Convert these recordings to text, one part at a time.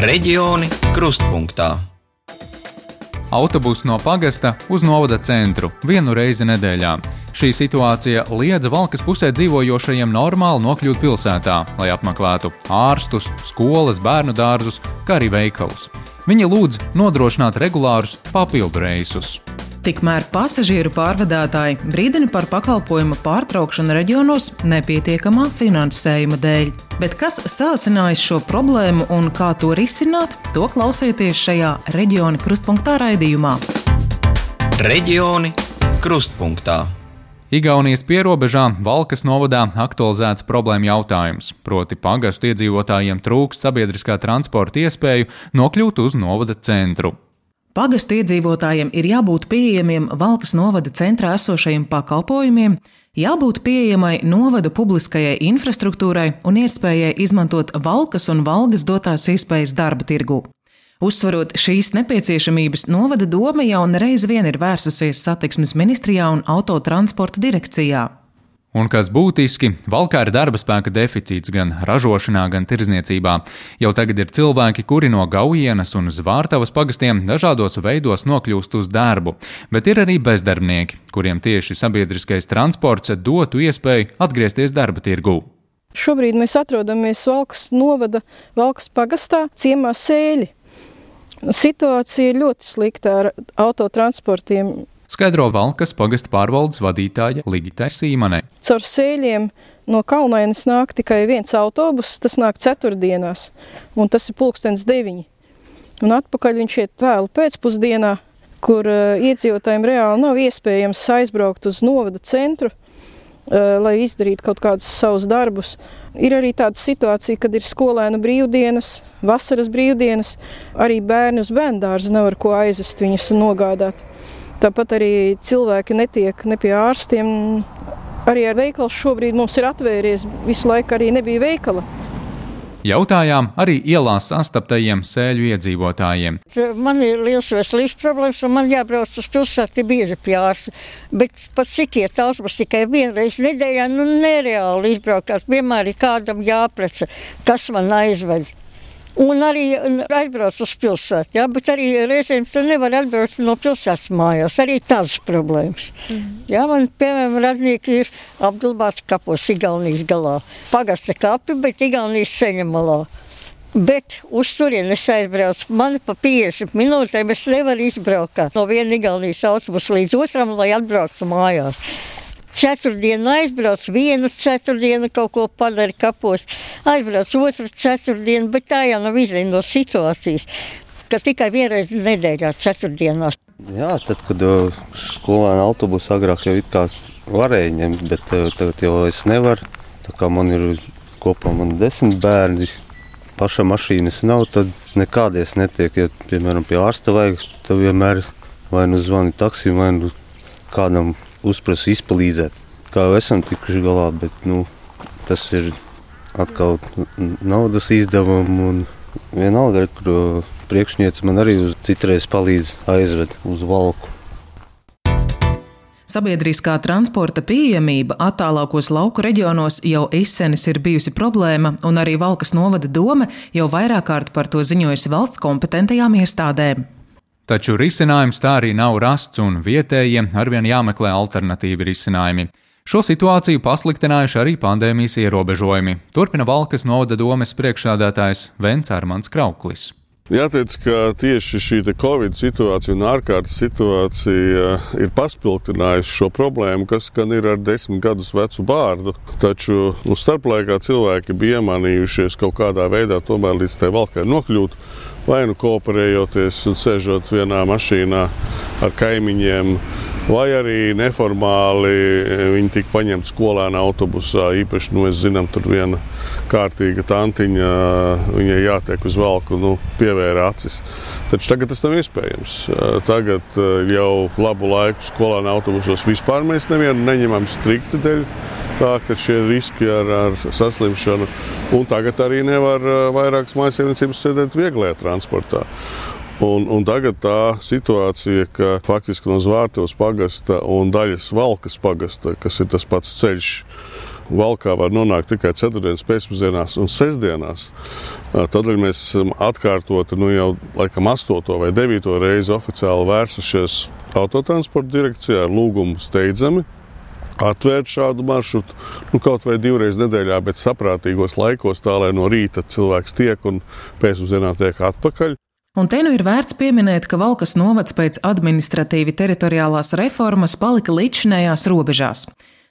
Reģioni krustpunktā. Autobus no pagasta uz novada centru vienu reizi nedēļā. Šī situācija liedza Valkas pusē dzīvojošajiem normāli nokļūt pilsētā, lai apmeklētu ārstus, skolas, bērnu dārzus, kā arī veikalus. Viņi lūdz nodrošināt regulārus papildu reisus. Tikmēr pasažieru pārvadātāji brīdina par pakalpojumu pārtraukšanu reģionos nepietiekamā finansējuma dēļ. Bet kas sācinājis šo problēmu un kā to risināt, to klausieties šajā reģiona krustpunktā raidījumā. Reģioni krustpunktā. Igaunijas pierobežā Valkas novadā aktualizēts problēma jautājums, proti pagastu iedzīvotājiem trūks sabiedriskā transporta iespēju nokļūt uz novada centru. Pagastu iedzīvotājiem ir jābūt pieejamiem Valkas novada centrā esošajiem pakalpojumiem, jābūt pieejamai novada publiskajai infrastruktūrai un iespējai izmantot Valkas un Valgas dotās iespējas darba tirgū. Uzsverot šīs nepieciešamības, novada doma jau nereiz vien ir vērsusies satiksmes ministrijā un autotransporta direkcijā. Un kas būtiski, valkā ir darba spēka deficīts gan ražošanā, gan tirzniecībā. Jau tagad ir cilvēki, kuri no Gaujienas un Zvārtavas pagastiem dažādos veidos nokļūst uz darbu, bet ir arī bezdarbnieki, kuriem tieši sabiedriskais transports dotu iespēju atgriezties darba tirgū. Šobrīd mēs atrodamies Valkas novada Valkas pagastā ciemā Sēļi. Situācija ir ļoti slikta ar autotransportiem skaidro Valkas pagasta pārvaldes vadītāja Ligita Sīmanē. Caur sēļiem no Kalnainas nāk tikai viens autobus, tas nāk ceturtdienās, un tas ir pulkstens deviņi. Un atpakaļ viņš iet vēlu pēcpusdienā, kur uh, iedzīvotājiem reāli nav iespējams aizbraukt uz novada centru, uh, lai izdarītu kaut kādus savus darbus. Ir arī tāda situācija, kad ir skolēnu brīvdienas, vasaras brīvdienas, arī bērni uz bērnu dārzu nevar ko aizvest viņus un nogādāt. Tāpat arī cilvēki netiek ne pie ārstiem. Arī ar veikalu šobrīd mums ir atvērties. Visu laiku arī nebija veikala. Jautājām arī ielās sastaptajiem sēļu iedzīvotājiem. Man ir liels veselības problēmas, un man jābrauc uz pilsētu bieži pie ārsta. Bet pat cik iet autobus tikai vienreiz nedēļā, nu nereāli izbraukāt. Vienmēr ir kādam jāpreca, kas man aizved. Un arī aizbraukt uz pilsētu. Jā, bet arī reizēm tu nevari atbraukt no pilsētas mājās. Arī tādas problēmas. Mm. Jā, man, piemēram, radnieki ir apglabāti kapos Igaunijas galā. Pagasta kapi, bet Igaunijas ceļa malā. Bet uz turieni es aizbraucu. Man pa 50 minūtēm es nevaru izbraukt no viena Igaunijas autobusa līdz otram, lai atbrauktu mājās. Ceturtdienu aizbrauc, vienu ceturtdienu kaut ko padara kapos, aizbrauc otru ceturtdienu, bet tā jau nav izdevies no situācijas, ka tikai vienreiz nedēļā ceturtdienās. Jā, tad, kad uh, skolēna autobusu agrāk jau it kā varēja ņemt, bet uh, tagad jau es nevaru. Tā kā man ir kopā man desmit bērni, paša mašīnas nav, tad nekādies netiek. Ja, piemēram, pie ārsta vajag, tad vienmēr vai nu zvani taksim, vai nu kādam uzprasu izpalīdzēt. Kā jau esam tikuši galā, bet nu, tas ir atkal naudas izdevumi un vienalga, kur priekšniece man arī uz citreiz palīdz aizved uz valku. Sabiedriskā transporta pieejamība attālākos lauku reģionos jau izsenis ir bijusi problēma, un arī Valkas novada doma jau vairāk kārt par to ziņojusi valsts kompetentajām iestādēm. Taču risinājums tā arī nav rasts, un vietējiem arvien jāmeklē alternatīvi risinājumi. Šo situāciju pasliktinājuši arī pandēmijas ierobežojumi, turpina Valkas novada domes priekšsādātājs Vents Armans Krauklis. Jāteic, ka tieši šī Covid situācija un ārkārtas situācija ir paspildinājusi šo problēmu, kas gan ir ar desmit gadus vecu bērnu. Taču nu, starplaikā cilvēki bija iemanījušies kaut kādā veidā tomēr līdz tai valkai nokļūt vai nu kooperējoties un sēžot vienā mašīnā ar kaimiņiem, vai arī neformāli viņi tika paņemti skolēna autobusā. Īpaši, nu, es zinām, tur viena kārtīga tantiņa, viņai jātiek uz valku, nu, pievēra acis. Taču tagad tas nav iespējams. Tagad jau labu laiku skolēna autobusos vispār mēs nevienu neņemam strikti dēļ tā, ka šie riski ar, ar saslimšanu, un tagad arī nevar vairākas mājasēmniecības sēdēt vieglajā transportā. Un, un tagad tā situācija, ka faktiski no Zvārtavas pagasta un daļas Valkas pagasta, kas ir tas pats ceļš, valkā var nonākt tikai ceturtdienas pēcpusdienās un sestdienās. Tādēļ mēs atkārtoti nu jau laikam astoto vai devīto reizi oficiāli vērsušies autotransporta direkcijā ar lūgumu steidzami atvērt šādu maršrutu nu, kaut vai divreiz nedēļā, bet saprātīgos laikos, tā lai no rīta cilvēks tiek un pēcpusdienā tiek atpakaļ. Un te nu ir vērts pieminēt, ka Valkas novads pēc administratīvi teritoriālās reformas palika līdzinējās robežās.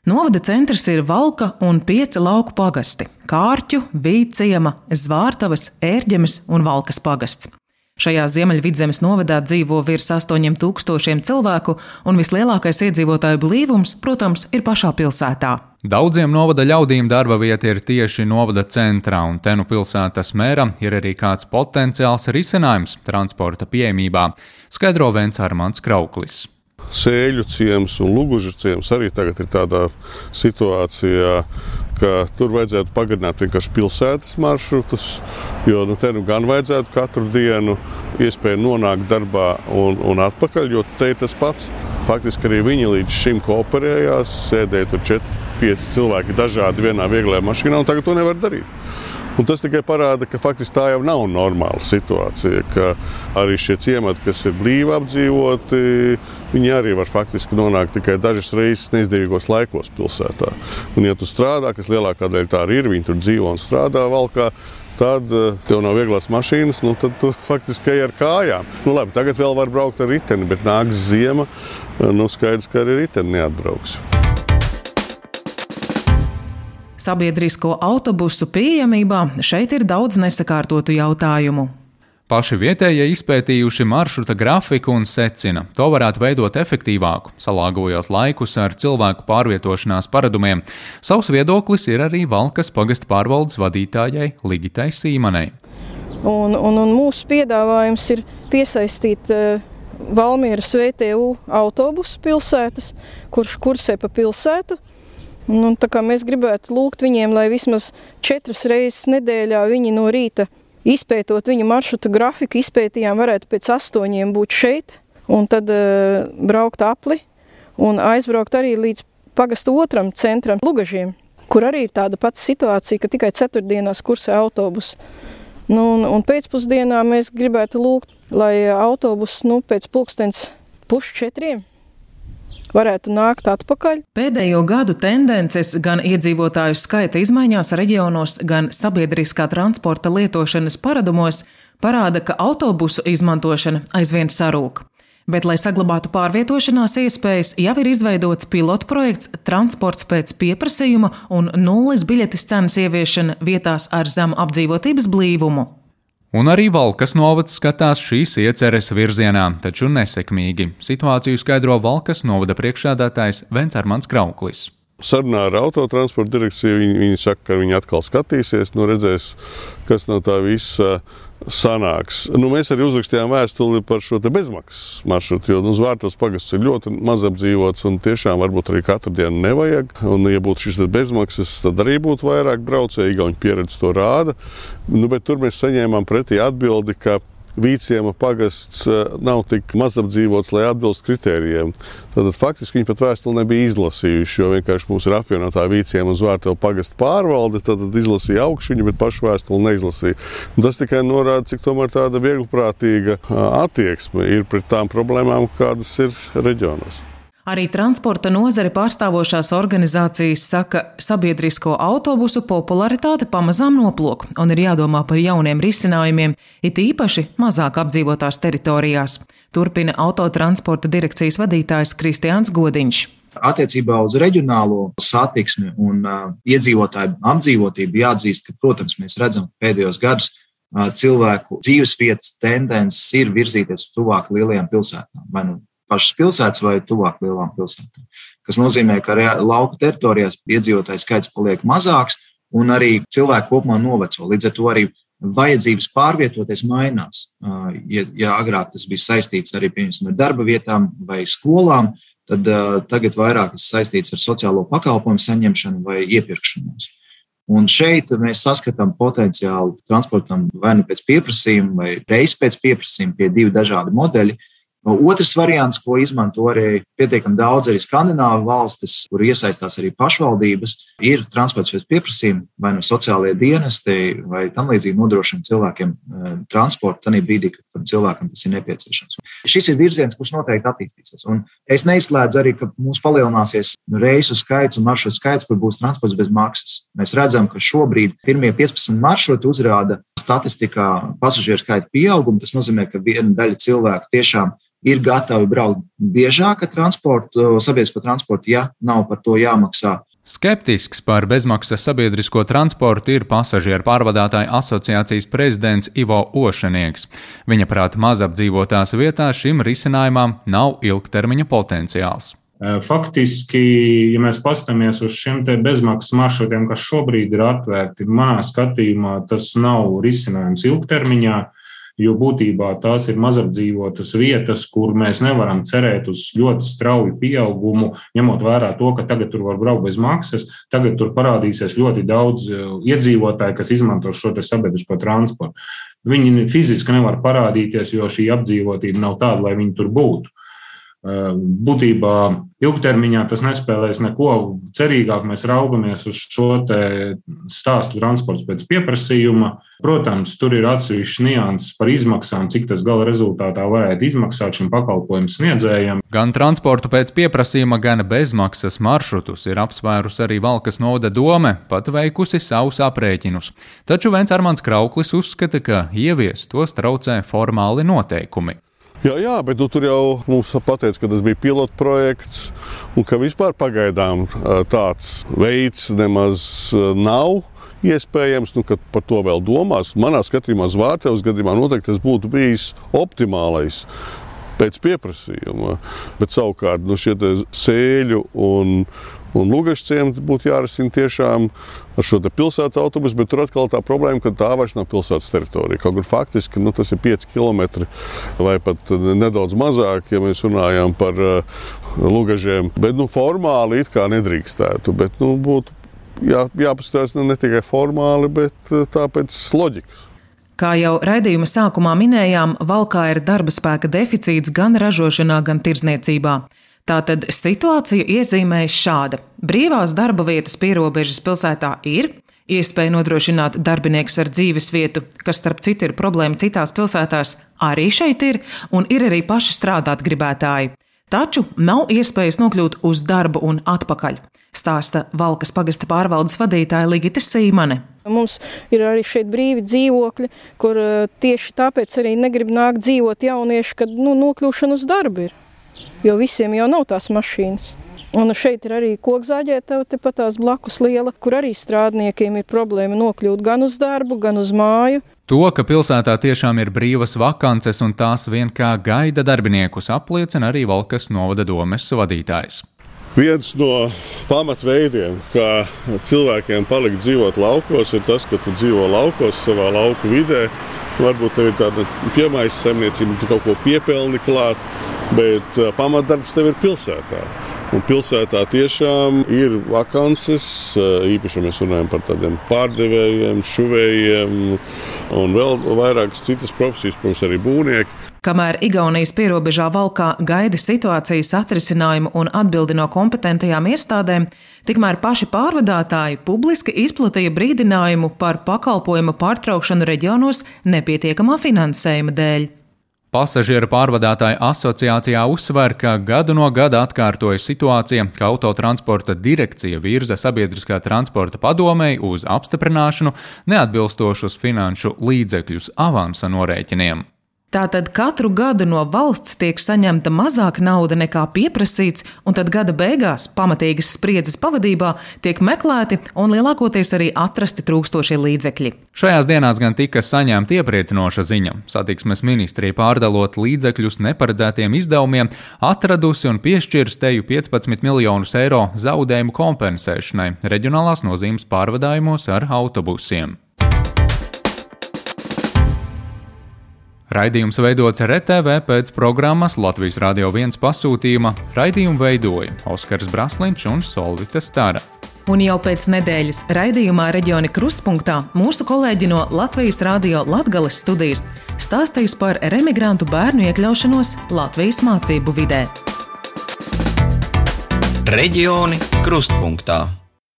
Novada centrs ir Valka un pieci lauku pagasti - Kārķu, Vīciema, Zvārtavas, Ērģemes un Valkas pagasts. Šajā Ziemeļvidzemes novadā dzīvo virs 8000 cilvēku, un vislielākais iedzīvotāju blīvums, protams, ir pašā pilsētā. Daudziem novada ļaudīm darba vieta ir tieši novada centrā, un te nu pilsētas mēra ir arī kāds potenciāls risinājums transporta pieejamībā, skaidro Vents Armāns Krauklis. Sēļu ciems un Lugužu ciems arī tagad ir tādā situācijā, ka tur vajadzētu pagarināt vienkārši pilsētas maršrutus, jo nu, te nu gan vajadzētu katru dienu iespēju nonākt darbā un, un atpakaļ, jo te ir tas pats. Faktiski arī viņi līdz šim kooperējās, sēdēja tur 4-5 cilvēki dažādi vienā vieglajā mašīnā, un tagad to nevar darīt. Un tas tikai parāda, ka faktiski tā jau nav normāla situācija. Ka arī šie ciemati, kas ir blīvi apdzīvoti, viņi arī var faktiski nonākt tikai dažas reizes neizdevīgos laikos pilsētā. Un, ja tu strādā, kas lielākā daļa tā arī ir, viņi tur dzīvo un strādā valkā, tad eh, tev nav vieglas mašīnas, nu, tad tu faktiski ej ar kājām. Nu, labi, tagad vēl var braukt ar riteni, bet nāks ziema, eh, nu, skaidrs, ka arī riteni neatbrauks. Sabiedrisko autobusu pieejamībā šeit ir daudz nesakārtotu jautājumu. Paši vietējie izpētījuši maršruta grafiku un secina, to varētu veidot efektīvāku, salāgojot laikus ar cilvēku pārvietošanās paradumiem. Savs viedoklis ir arī Valkas pagasta pārvaldes vadītājai Ligitai Sīmanai. Un, un, un mūsu piedāvājums ir piesaistīt uh, Valmieras VTU autobusu pilsētas, kurš kursē pa pilsētu Nu, mēs gribētu lūgt viņiem, lai vismaz četras reizes nedēļā viņi no rīta izpētot viņu maršrutu grafiku, izpētījām, varētu pēc astoņiem būt šeit, un tad uh, braukt apli un aizbraukt arī līdz pagastu otram centram, Lugažiem, kur arī ir tāda pati situācija, ka tikai ceturtdienās kursē autobus. Nu, un, un pēcpusdienā mēs gribētu lūgt, lai autobus nu, pēc pulkstens pusčetriem varētu nākt atpakaļ. Pēdējo gadu tendences gan iedzīvotāju skaita izmaiņās reģionos, gan sabiedriskā transporta lietošanas paradumos parāda, ka autobusu izmantošana aizvien sarūk. Bet, lai saglabātu pārvietošanās iespējas, jau ir izveidots pilotprojekts Transports pēc pieprasījuma un nulles biļetes cenas ieviešana vietās ar zemu apdzīvotības blīvumu. Un arī Valkas novads skatās šīs ieceres virzienā, taču nesekmīgi. Situāciju skaidro Valkas novada priekšsēdētājs Vencārmans Krauklis. Sarunā ar autotransporta direkciju viņi, viņi saka, ka viņi atkal skatīsies, nu redzēs, kas no tā visa sanāks. Nu, mēs arī uzrakstījām vēstuli par šo bezmaksas maršrutu, jo nu, Zvārtos pagasts ir ļoti maz apdzīvots un tiešām varbūt arī katru dienu nevajag. Un, ja būtu šis bezmaksas, tad arī būtu vairāk braucēji, Igauni pieredze to rāda. Nu, bet tur mēs saņēmām pretī atbildi, ka Vīciema pagasts eh, nav tik mazapdzīvots, lai atbilst kritērijiem. Tad faktiski viņi pat vēstuli nebija izlasījuši, jo vienkārši mums ir apvienotā Vīciema un Zvārtava pagasta pārvalde, tad izlasīja augšuņu, bet pašu vēstuli neizlasīja. Un tas tikai norāda, cik tomēr tāda vieglprātīga attieksme ir pret tām problēmām, kādas ir reģionos. Arī transporta nozari pārstāvošās organizācijas saka, sabiedrisko autobusu popularitāte pamazām noplok un ir jādomā par jauniem risinājumiem, it īpaši mazāk apdzīvotās teritorijās. Turpina autotransporta direkcijas vadītājs Kristiāns Godiņš. Attiecībā uz reģionālo satiksmi un uh, iedzīvotāju apdzīvotību jāatzīst, ka, protams, mēs redzam pēdējos gados uh, cilvēku dzīvesvietas tendences ir virzīties tuvāk lielajām pilsētām, vai nu pašas pilsētas vai tuvāk lielām pilsētām. Tas nozīmē, ka lauku teritorijās iedzīvotāju skaits paliek mazāks un arī cilvēki kopumā noveco. Līdz ar to arī vajadzības pārvietoties mainās. Ja, ja agrāk tas bija saistīts arī ar darba vietām vai skolām, tad uh, tagad vairāk tas saistīts ar sociālo pakalpojumu saņemšanu vai iepirkšanos. Un šeit mēs saskatām potenciālu transportam vai nu pēc pieprasījuma, vai reizes pēc pieprasījuma, pie divi dažādi modeļi. Otrs variants, ko izmanto arī pietiekami daudz arī skandināvu valstis, kur iesaistās arī pašvaldības, ir transports pēc pieprasījuma, vai no sociālajie dienesti, vai tam līdzīgi nodrošina cilvēkiem eh, transportu tajā brīdī, kad cilvēkam tas ir nepieciešams. Šis ir virziens, kurš noteikti attīstīsies. Un es neizslēdzu arī, ka mums palielināsies reisu skaits un maršrutu skaits, kur būs transports bez maksas. Mēs redzam, ka šobrīd pirmie 15 maršruti uzrāda statistikā pasažieru skaita pieaugumu. Tas nozīmē, ka viena daļa cilvēku tiešām ir gatavi braukt biežāk ar transportu, sabiedrisko transportu, ja nav par to jāmaksā. Skeptisks par bezmaksas sabiedrisko transportu ir pasažieru pārvadātāju asociācijas prezidents Ivo Ošanieks. Viņa prāt, mazapdzīvotās vietās šim risinājumam nav ilgtermiņa potenciāls. Faktiski, ja mēs paskatāmies uz šiem bezmaksas maršrutiem, kas šobrīd ir atvērti, manā skatījumā tas nav risinājums ilgtermiņā jo būtībā tās ir mazapdzīvotas vietas, kur mēs nevaram cerēt uz ļoti strauju pieaugumu, ņemot vērā to, ka tagad tur var braukt bez maksas, tagad tur parādīsies ļoti daudz eh, iedzīvotāju, kas izmanto šo sabiedrisko transportu. Viņi fiziski nevar parādīties, jo šī apdzīvotība nav tāda, lai viņi tur būtu. Eh, būtībā ilgtermiņā tas nespēlēs neko cerīgāk. Mēs raugamies uz šo stāstu transports pēc pieprasījuma. Protams, tur ir atsevišķs nianses par izmaksām, cik tas gala rezultātā varētu izmaksāt šim pakalpojumu sniedzējam. Gan transportu pēc pieprasījuma, gan bezmaksas maršrutus ir apsvērus arī Valkas novada dome, pat veikusi savus aprēķinus. Taču Vents Armāns Krauklis uzskata, ka ieviest tos traucē formāli noteikumi. Jā, jā, bet nu, tur jau mums pateica, ka tas bija pilota projekts un ka vispār pagaidām tāds veids nemaz nav. Iespējams, nu, ka par to vēl domās. Manā skatījumā, Zvārtevas gadījumā noteikti tas būtu bijis optimālais pēc pieprasījuma. Bet savukārt nu, šie sēļu un, un lugašciem būtu jārisina tiešām ar šo pilsētas autobusu, bet tur atkal tā problēma, ka tā vairs nav pilsētas teritorija. Kaut gan faktiski nu, tas ir 5 km vai pat nedaudz mazāk, ja mēs runājam par uh, lugažiem. Bet nu, formāli it kā nedrīkstētu, bet nu, būtu jā, jāpaskatās nu, ne tikai formāli, bet uh, tāpēc loģikas. Kā jau raidījuma sākumā minējām, valkā ir darba spēka deficīts gan ražošanā, gan tirzniecībā. Tātad situācija iezīmējas šāda. Brīvās darba vietas pierobežas pilsētā ir, iespēja nodrošināt darbiniekus ar dzīves vietu, kas starp citu ir problēma citās pilsētās, arī šeit ir, un ir arī paši strādāt gribētāji. Taču nav iespējas nokļūt uz darbu un atpakaļ, stāsta Valkas pagasta pārvaldes vadītāja Ligita Sīmane. Mums ir arī šeit brīvi dzīvokļi, kur eh, tieši tāpēc arī negrib nākt dzīvot jaunieši, kad nu, nokļūšana uz darbu ir. Jo visiem jau nav tās mašīnas. Un šeit ir arī kokzāģētava, tepat tās blakus liela, kur arī strādniekiem ir problēma nokļūt gan uz darbu, gan uz māju. To, ka pilsētā tiešām ir brīvas vakances un tās vien kā gaida darbiniekus, apliecina arī Valkas novada domes vadītājs. Viens no pamatveidiem, kā cilvēkiem palikt dzīvot laukos, ir tas, ka tu dzīvo laukos, savā lauku vidē. Varbūt tev ir tāda piemājas saimniecība, tu kaut ko piepelni klāt, bet pamatdarbs tev ir pilsētā. Un pilsētā tiešām ir vakances, īpaši, ja mēs runājam par tādiem pārdevējiem, šuvējiem un vēl vairākas citas profesijas, protams, arī būvnieki. Kamēr Igaunijas pierobežā valkā gaida situācijas atrisinājumu un atbildi no kompetentajām iestādēm, tikmēr paši pārvadātāji publiski izplatīja brīdinājumu par pakalpojumu pārtraukšanu reģionos nepietiekamā finansējuma dēļ. Pasažieru pārvadātāju asociācijā uzsver, ka gadu no gada atkārtojas situācija, ka autotransporta direkcija virza sabiedriskā transporta padomēji uz apstiprināšanu neatbilstošus finanšu līdzekļus avansa norēķiniem. Tātad katru gadu no valsts tiek saņemta mazāk nauda nekā pieprasīts, un tad gada beigās pamatīgas spriedzes pavadībā tiek meklēti un lielākoties arī atrasti trūkstošie līdzekļi. Šajās dienās gan tika saņemta iepriecinoša ziņa. Satiksmes ministrija pārdalot līdzekļus neparedzētiem izdevumiem, atradusi un piešķirstēju 15 miljonus eiro zaudējumu kompensēšanai reģionālās nozīmes pārvadājumos ar autobusiem. Raidījums veidots RTV pēc programmas Latvijas Rādio 1 pasūtījuma. Raidījumu veidoja Oskars Braslīņš un Solvita Stara. Un jau pēc nedēļas raidījumā Reģioni Krustpunktā mūsu kolēģi no Latvijas Rādio Latvijas studijas stāstīs par remigrantu bērnu iekļaušanos Latvijas mācību vidē. Reģioni Krustpunktā.